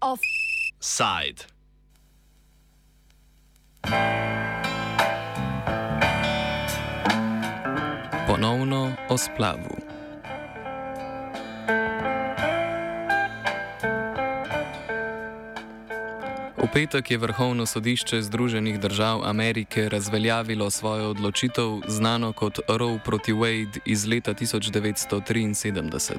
Offside. Ponovno o splavu. Petek je Vrhovno sodišče Združenih držav Amerike razveljavilo svojo odločitev, znano kot Roe proti Wade iz leta 1973.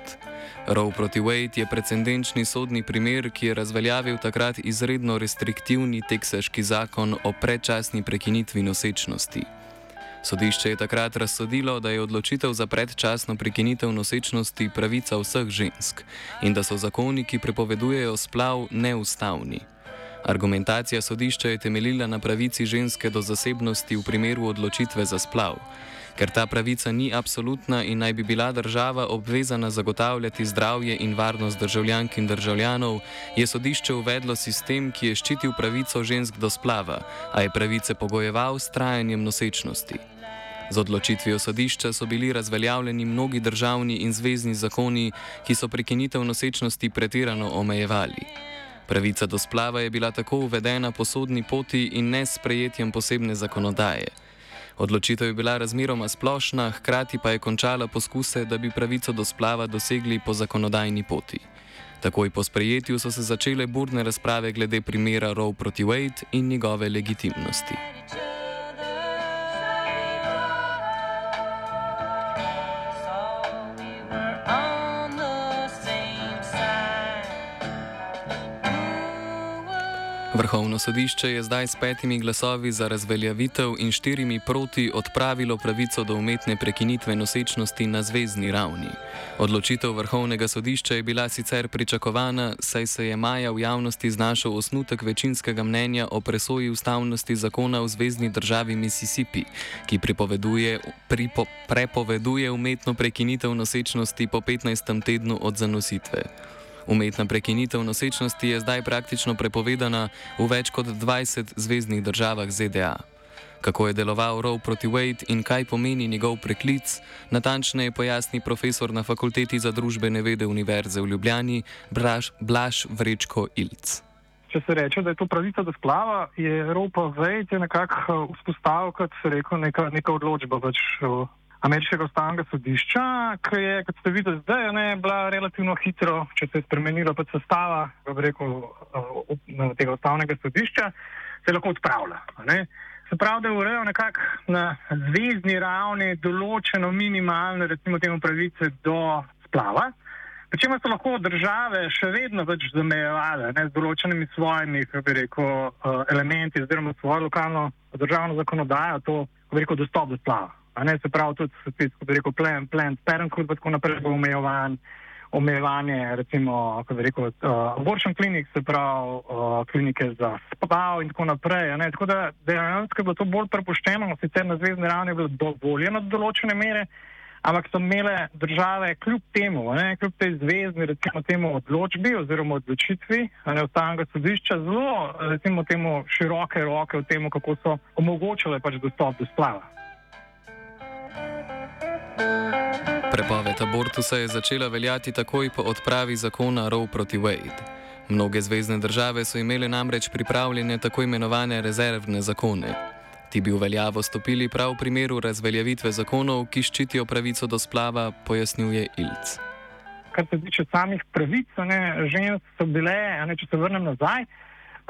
Roe proti Wade je precedenčni sodni primer, ki je razveljavil takrat izredno restriktivni teksaški zakon o predčasni prekinitvi nosečnosti. Sodišče je takrat razsodilo, da je odločitev za predčasno prekinitev nosečnosti pravica vseh žensk in da so zakoni, ki prepovedujejo splav, neustavni. Argumentacija sodišča je temeljila na pravici ženske do zasebnosti v primeru odločitve za splav. Ker ta pravica ni absolutna in naj bi bila država obvezana zagotavljati zdravje in varnost državljank in državljanov, je sodišče uvedlo sistem, ki je ščitil pravico žensk do splava, a je pravice pogojeval s trajanjem nosečnosti. Z odločitvijo sodišča so bili razveljavljeni mnogi državni in zvezdni zakoni, ki so prekinitev nosečnosti pretirano omejevali. Pravica do splava je bila tako uvedena po sodni poti in ne s prejetjem posebne zakonodaje. Odločitev je bila razmeroma splošna, hkrati pa je končala poskuse, da bi pravico do splava dosegli po zakonodajni poti. Takoj po sprejetju so se začele burne razprave glede primera Roe proti Wade in njegove legitimnosti. Vrhovno sodišče je zdaj s petimi glasovi za razveljavitev in štirimi proti odpravilo pravico do umetne prekinitve nosečnosti na zvezdni ravni. Odločitev Vrhovnega sodišča je bila sicer pričakovana, saj se je maja v javnosti znašel osnutek večinskega mnenja o presoji ustavnosti zakona v zvezdni državi Mississippi, ki pripo, prepoveduje umetno prekinitev nosečnosti po 15. tednu od zanositve. Umetna prekinitev nosečnosti je zdaj praktično prepovedana v več kot 20 zvezdnih državah ZDA. Kako je deloval Roe proti Wade in kaj pomeni njegov preklic, natančneje pojasni profesor na Fakulteti za družbene vede Univerze v Ljubljani Blaž, Blaž Vrečko Ilc. Če se reče, da je to pravica do splava, je Roe pa Wade nekako vzpostavil, kot se reče, neka, neka odločba. Pač, uh, ameriškega ustavnega sodišča, ki je, kot ste videli, zdaj ne, bila relativno hitro, če se je spremenila pač sestava rekel, tega ustavnega sodišča, se lahko odpravlja. Se pravi, da je urejal nekako na zvezdni ravni določeno minimalne, recimo temu pravice do splava. Pričemer so lahko države še vedno več zamejevale z določenimi svojimi rekel, elementi, oziroma svojo lokalno državno zakonodajo, to, ko bi rekel, dostop do splava. Ne, se pravi, tudi kot bi rekel, plant, plant parenthood, pa tako naprej bo omejevan, omejevanje, recimo, kot bi rekel, uh, abortion clinic, se pravi, uh, klinike za spav in tako naprej. Ne, tako da dejansko je bilo to bolj prepuščeno, sicer na zvezdni ravni je bilo dovoljeno do določene mere, ampak so imele države kljub temu, ne, kljub tej zvezdni, recimo temu odločbi oziroma odločitvi, ne, ustavnega sodišča, zelo, recimo temu, široke roke v tem, kako so omogočile pač dostop do splava. Prepoved abortusa je začela veljati takoj po odpravi zakona Roe proti Wade. Mnoge zvezdne države so imele namreč pripravljene tako imenovane rezervne zakone. Ti bi v veljavo stopili prav v primeru razveljavitve zakonov, ki ščitijo pravico do splava, pojasnjuje Ilc. Kar se tiče samih pravic, ne, žensk so bile, ne, če se vrnem nazaj,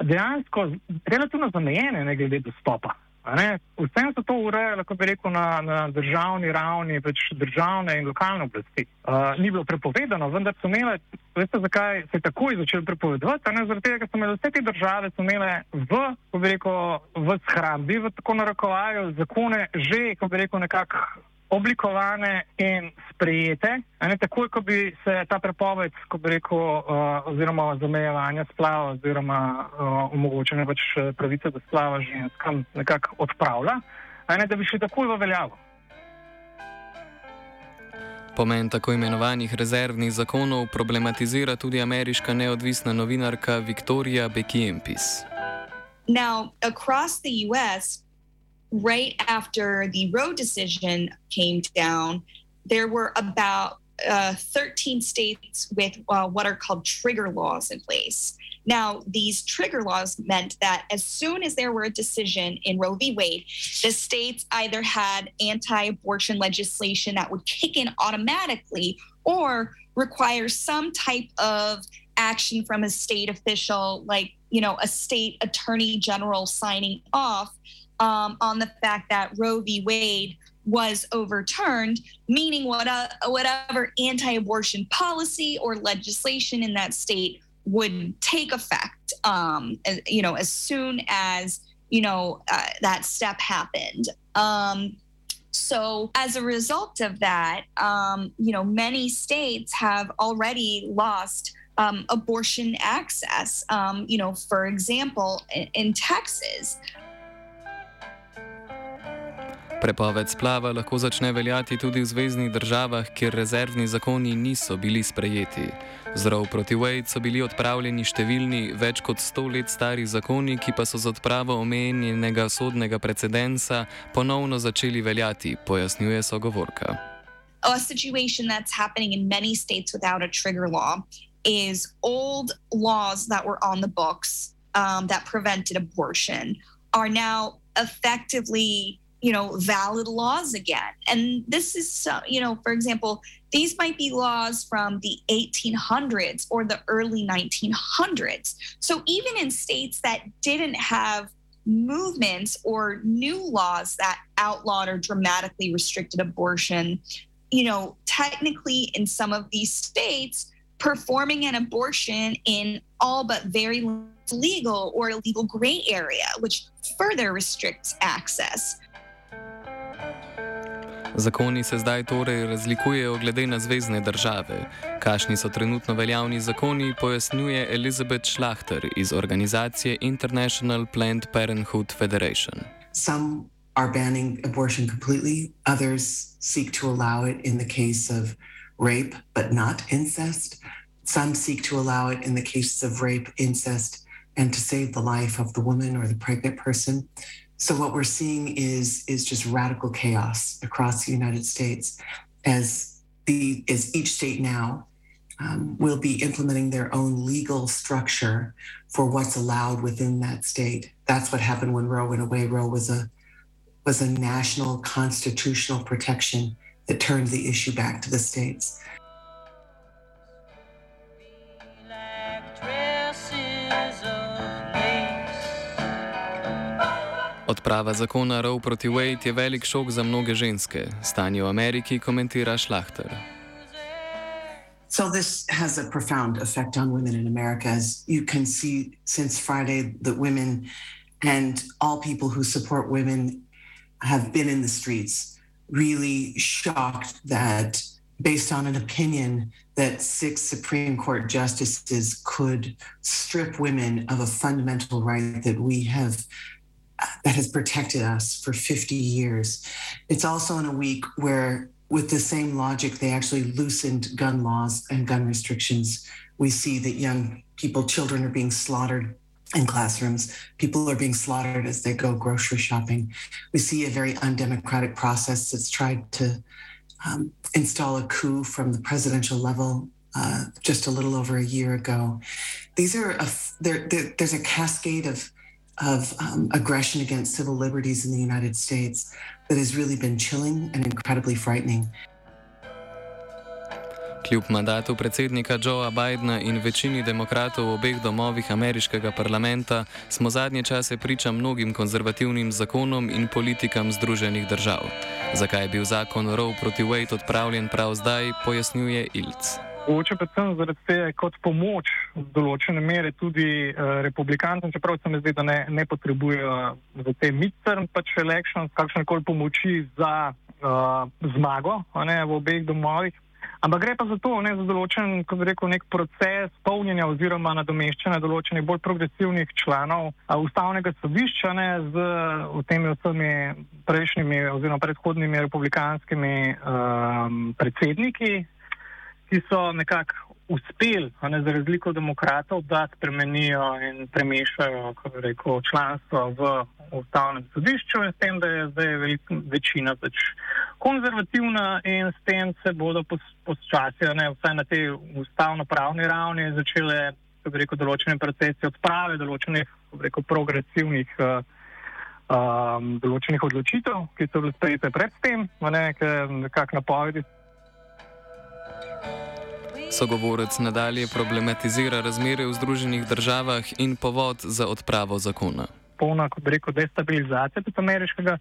dejansko relativno zamejene, ne glede dostopa. Vsem se to ureja, lahko bi rekel, na, na državni ravni, več državne in lokalne oblasti. Uh, ni bilo prepovedano, vendar so imele, veste, zakaj se je takoj začelo prepovedovati? Zaradi tega, ker so imele vse te države imele v, ko bi rekel, v shrambi, v tako narekovaju, zakone že, ko bi rekel, nekako oblikovane in sprejete, ne, takoj, ko bi se ta prepoved, ko bi rekel, uh, oziroma zamejevanje splava, oziroma uh, omogočanje pač eh, pravice do splava ženskam nekako odpravlja, ne, da bi šli takoj v veljavo. Pomen tako imenovanih rezervnih zakonov problematizira tudi ameriška neodvisna novinarka Viktorija Bekiempis. Now, across the U.S., right after the Roe decision came down, there were about uh, 13 states with uh, what are called trigger laws in place. Now, these trigger laws meant that as soon as there were a decision in Roe v. Wade, the states either had anti abortion legislation that would kick in automatically or require some type of action from a state official, like, you know, a state attorney general signing off um, on the fact that Roe v. Wade was overturned, meaning what, uh, whatever anti abortion policy or legislation in that state would take effect, um, as, you know, as soon as, you know, uh, that step happened. Um, so as a result of that, um, you know, many states have already lost um, abortion access. Um, you know, for example, in, in Texas, Prepoved splava lahko začne veljati tudi v zvezdnih državah, kjer rezervni zakoni niso bili sprejeti. Z Roe proti Wade so bili odpravljeni številni več kot sto let stari zakoni, ki pa so z odpravo omenjenega sodnega precedensa ponovno začeli veljati, pojasnjuje sogovorka. A situation that's happening in many states without a trigger law is old laws that were on the books um, that prevented abortion are now effectively you know, valid laws again. And this is, you know, for example, these might be laws from the 1800s or the early 1900s. So even in states that didn't have movements or new laws that outlawed or dramatically restricted abortion, you know, technically in some of these states, performing an abortion in all but very legal or illegal gray area, which further restricts access. Zakoni se zdaj torej razlikujejo glede na zvezdne države. Kakšni so trenutno veljavni zakoni, pojasnjuje Elizabeth Schlachter iz organizacije International Planned Parenthood Federation. Some are banning abortion completely, others seek to allow it in the case of rape, but not incest. Some seek to allow it in the cases of rape, incest, and to save the life of the woman or the pregnant person. So what we're seeing is is just radical chaos across the United States as the as each state now um, will be implementing their own legal structure for what's allowed within that state. That's what happened when Roe went away. Roe was a was a national constitutional protection that turned the issue back to the states. Odprava zakona Roe proti Wade je velik šok za mnoge ženske. Stanje v Ameriki komentira Schlachter. So this has a profound effect on women in America, as you can see since Friday that women and all people who support women have been in the streets, really shocked that based on an opinion that six Supreme Court justices could strip women of a fundamental right that we have that has protected us for 50 years. It's also in a week where, with the same logic, they actually loosened gun laws and gun restrictions. We see that young people, children, are being slaughtered in classrooms. People are being slaughtered as they go grocery shopping. We see a very undemocratic process that's tried to um, install a coup from the presidential level uh, just a little over a year ago. These are a, there, there, there's a cascade of of um, aggression against civil liberties in the United States that has really been chilling and incredibly frightening. Kljub mandatu predsednika Joea Bidna in večini demokratov v obeh domovih ameriškega parlamenta smo zadnje čase priča mnogim konzervativnim zakonom in politikam Združenih držav. Zakaj je bil zakon Roe proti Wade odpravljen prav zdaj, pojasnjuje Ilc. Mogoče predvsem zaradi tega, kot pomoč v določene mere tudi uh, republikancem, čeprav se mi zdi, da ne, ne potrebujejo za te midterm pač elections, kakšne koli pomoči za uh, zmago ne, v obeh domovih. Ampak gre pa za to, ne za določen, kot bi rekel, nek proces polnjenja oziroma nadomeščanja določenih bolj progresivnih članov uh, ustavnega sodišča ne, z temi vsemi prejšnjimi oziroma predhodnimi republikanskimi um, predsedniki ki so nekako uspeli, za razliko od demokratov, da spremenijo in premešajo rekel, članstvo v ustavnem sodišču s tem, da je zdaj velika večina več konzervativna in s tem se bodo počasi, vsaj na tej ustavno-pravni ravni, začele rekel, določene procese odprave določenih rekel, progresivnih. Uh, Um, določenih odločitev, ki so bile sprejete predtem, nekako napovedi Sogovorec nadalje problematizira razmere v Združenih državah in povod za odpravo zakona. Polna, kot rekel, destabilizacija tudi ameriškega,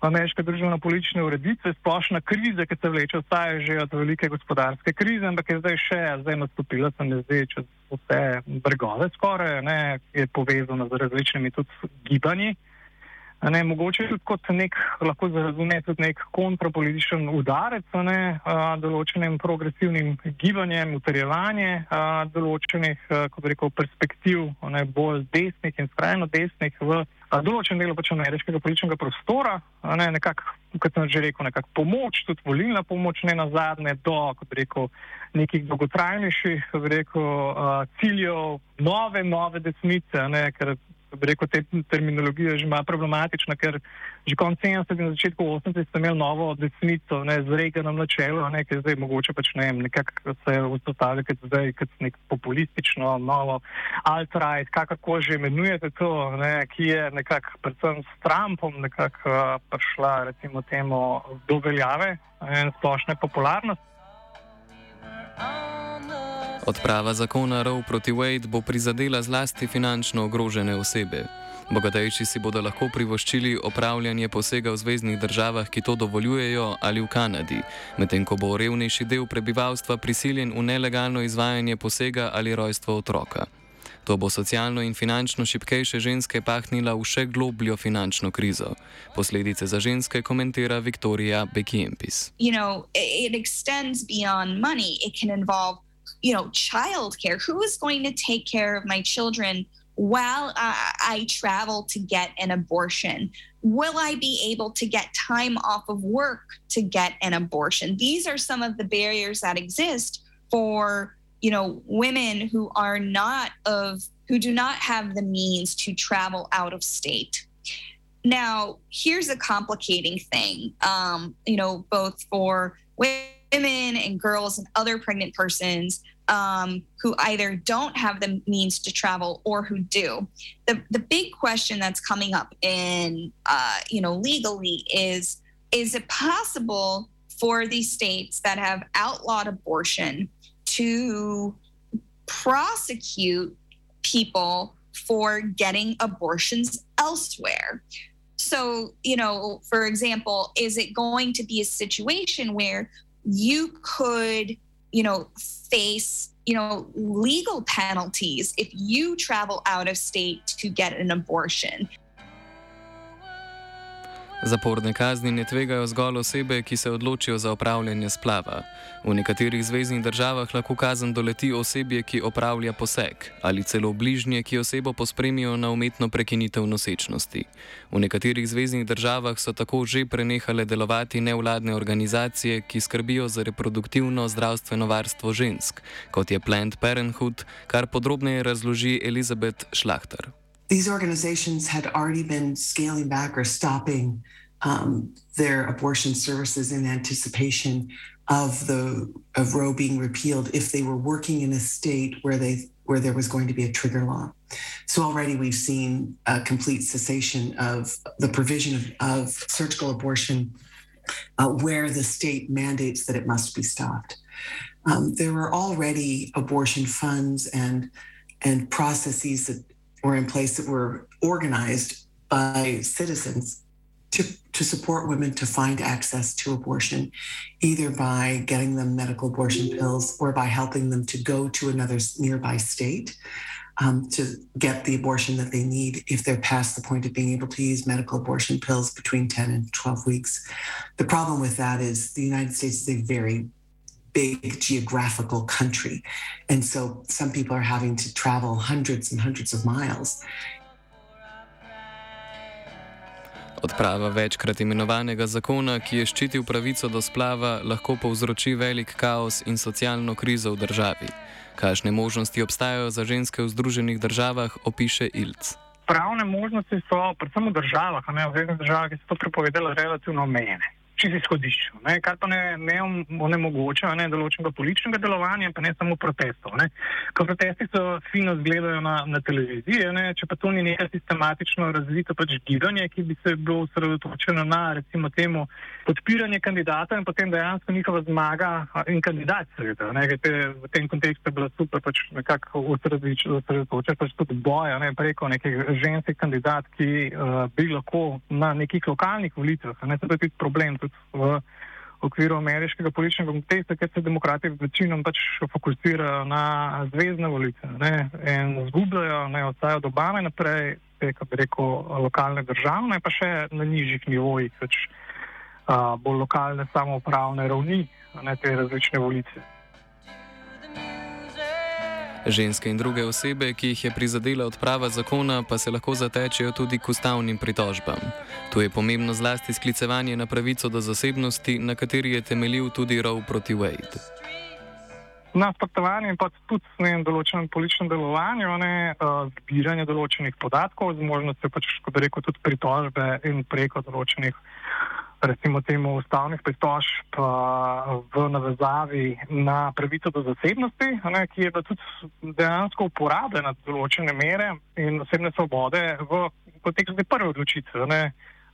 ameriške družbeno-politične ureditve, splošna kriza, ki se vleče vsaj že od velike gospodarske krize, ampak je zdaj še zdaj nastopila, se mi zdi, čez vse bregove skoraj, ne, je povezana z različnimi tudi gibanji. Ne, mogoče tudi kot nek, lahko razume tudi nek kontrapolitičen udarec ne, a, določenim progresivnim gibanjem, utrjevanje a, določenih, kot rekel, perspektiv, ne, bolj desnih in skrajno desnih v a, določenem delu pač ameriškega političnega prostora, ne, nekako, kot sem že rekel, nekako pomoč, tudi volilna pomoč, ne na zadnje, do, kot rekel, nekih dolgotrajnejših, kot rekel, a, ciljev, nove, nove desnice, ne, ker rekel, te terminologije že malo problematična, ker že konec 70 in začetku 80 ste imeli novo desnico, ne, z Reaganom na čelu, ne, ki zdaj mogoče pač ne vem, nekako se vzpostavlja, kot zdaj, kot nek populistično, novo alt-right, kakorkoli že imenujete to, ne, ki je nekako predvsem s Trumpom nekako uh, prišla, recimo temu, do veljave in splošne popularnosti. Odprava zakona Roe proti Wade bo prizadela zlasti finančno ogrožene osebe. Bogatejši si bodo lahko privoščili opravljanje posega v zvezdnih državah, ki to dovoljujejo, ali v Kanadi, medtem ko bo revnejši del prebivalstva prisiljen v nelegalno izvajanje posega ali rojstvo otroka. To bo socialno in finančno šipkejše ženske pahnila v še globljo finančno krizo. Posledice za ženske komentira Viktorija Bekiempis. You know, you know, childcare. Who is going to take care of my children while I, I travel to get an abortion? Will I be able to get time off of work to get an abortion? These are some of the barriers that exist for you know women who are not of who do not have the means to travel out of state now here's a complicating thing um, you know both for women women and girls and other pregnant persons um, who either don't have the means to travel or who do. The the big question that's coming up in uh, you know legally is is it possible for these states that have outlawed abortion to prosecute people for getting abortions elsewhere? So, you know, for example, is it going to be a situation where you could, you know, face, you know, legal penalties if you travel out of state to get an abortion. Zaporne kazni ne tvegajo zgolj osebe, ki se odločijo za opravljanje splava. V nekaterih zvezdnih državah lahko kazen doleti osebje, ki opravlja poseg, ali celo bližnje, ki osebo pospremijo na umetno prekinitev nosečnosti. V nekaterih zvezdnih državah so tako že prenehale delovati nevladne organizacije, ki skrbijo za reproduktivno zdravstveno varstvo žensk, kot je Planned Parenthood, kar podrobneje razloži Elizabeth Schlachter. These organizations had already been scaling back or stopping um, their abortion services in anticipation of the of Roe being repealed if they were working in a state where they where there was going to be a trigger law. So already we've seen a complete cessation of the provision of, of surgical abortion uh, where the state mandates that it must be stopped. Um, there were already abortion funds and and processes that were in place that were organized by citizens to, to support women to find access to abortion, either by getting them medical abortion pills or by helping them to go to another nearby state um, to get the abortion that they need if they're past the point of being able to use medical abortion pills between 10 and 12 weeks. The problem with that is the United States is a very big geographical country. And so some people are having to travel hundreds and hundreds of miles. Odprava večkrat imenovanega zakona, ki je ščitil pravico do splava, lahko povzroči velik kaos in socialno krizo v državi. Kakšne možnosti obstajajo za ženske v Združenih državah, opiše Ilc. Pravne možnosti so, predvsem v državah, ne v zvezdnih državah, ki so to prepovedali, relativno omejene čisto izhodišču, ne, kar pa ne, ne onemogoča ne, določenega političnega delovanja, pa ne samo protestov. Ne. Ko protesti so fino zgledajo na, na televiziji, ne, če pa to ni nekaj sistematično razvito pač gibanje, ki bi se bilo osredotočeno na recimo temu podpiranje kandidata in potem dejansko njihova zmaga in kandidat seveda. Ne, te, v tem kontekstu je bila super pač nekako osredotočena pač tudi boja ne, preko nekih ženskih kandidat, ki uh, bi lahko na nekih lokalnih volitvah, ne, to je tudi problem tudi v okviru ameriškega političnega konteksta, ker se demokrati večinoma pač fokusirajo na zvezdne volitve ne, in zgubljajo, ne ostajajo do Obame naprej, te, kako bi rekel, lokalne državne, pa še na nižjih nivojih, pač a, bolj lokalne samoupravne ravni, ne te različne volitve. Ženske in druge osebe, ki jih je prizadela odprava zakona, pa se lahko zatečejo tudi k ustavnim pritožbam. Tu je pomembno zlasti sklicevanje na pravico do zasebnosti, na kateri je temeljil tudi Roe proti Wade. Na spoštovanju in pa tudi na določenem političnem delovanju, ne, uh, zbiranje določenih podatkov, z možnostjo pač, kot rekel, tudi pritožbe in preko določenih recimo temu ustavnih pritožb v navezavi na pravico do zasebnosti, ne, ki je tudi dejansko uporabljena do določene mere in osebne svobode v kontekstu prve odločitve, ne,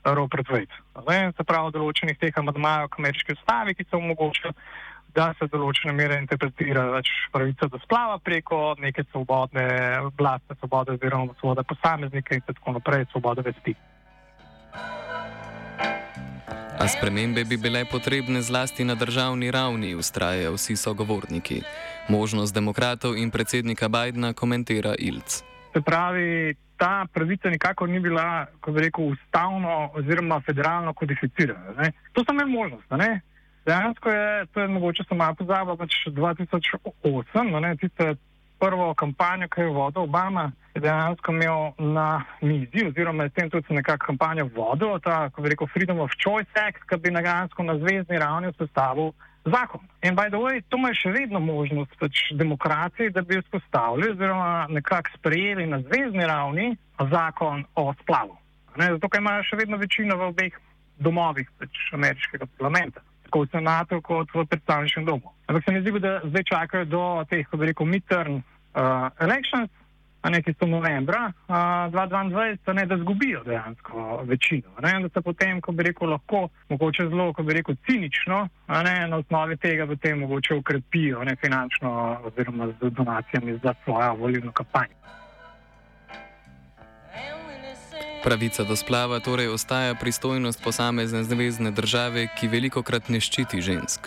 pred Wade. Se pravi, določenih teh amadmajev k ameriški ustavi, ki so omogočili, da se določene mere interpretira več pravica do splava preko neke svobodne, vlastne svobode oziroma svobode posameznika in tako naprej, svobode vesti. A spremembe bi bile potrebne zlasti na državni ravni, ustrajajo vsi sogovorniki. Možnost demokratov in predsednika Bidna komentira Ilc. Se pravi, ta pravica nikakor ni bila, kot bi rekel, ustavno oziroma federalno kodificirana. Ne? To so imeli možnost. Ne? Dejansko je, to je mogoče samo pozabo, pač 2008, ne? tiste prvo kampanjo, ki je vodil Obama, je dejansko imel na mizi, oziroma je s tem tudi nekakšno kampanjo vodil, ta, ko bi rekel, Freedom of Choice Act, ki bi dejansko na zvezdni ravni vzpostavil zakon. In by the way, to ima še vedno možnost pač demokracije, da bi vzpostavili oziroma nekako sprejeli na zvezdni ravni zakon o splavu. Ne, zato, ker imajo še vedno večino v obeh domovih pač ameriškega parlamenta tako v senatu kot v predstavniškem domu. Ampak se mi zdi, da zdaj čakajo do teh, kako bi rekel, midterm uh, elections, a ne ki so novembra uh, 2022, ne, da zgubijo dejansko večino. Ne, da se potem, ko bi rekel, lahko, mogoče zelo, ko bi rekel, cinično, ne, na osnovi tega potem mogoče ukrepijo ne, finančno oziroma z donacijami za svojo volilno kampanjo. Pravica do splava torej ostaja pristojnost posamezne zvezdne države, ki veliko krat ne ščiti žensk.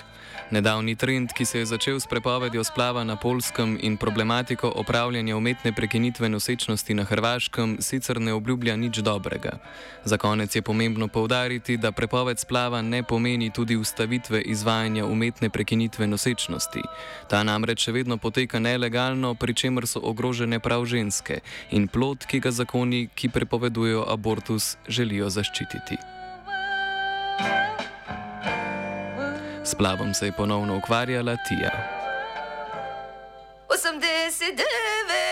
Nedavni trend, ki se je začel s prepovedjo splava na Polskem in problematiko opravljanja umetne prekinitve nosečnosti na Hrvaškem, sicer ne obljublja nič dobrega. Za konec je pomembno povdariti, da prepoved splava ne pomeni tudi ustavitve izvajanja umetne prekinitve nosečnosti. Ta namreč še vedno poteka nelegalno, pri čemer so ogrožene prav ženske in plot, ki ga zakoni, ki prepovedujejo abortus, želijo zaščititi. S plavom se je ponovno ukvarjala Tija. 89.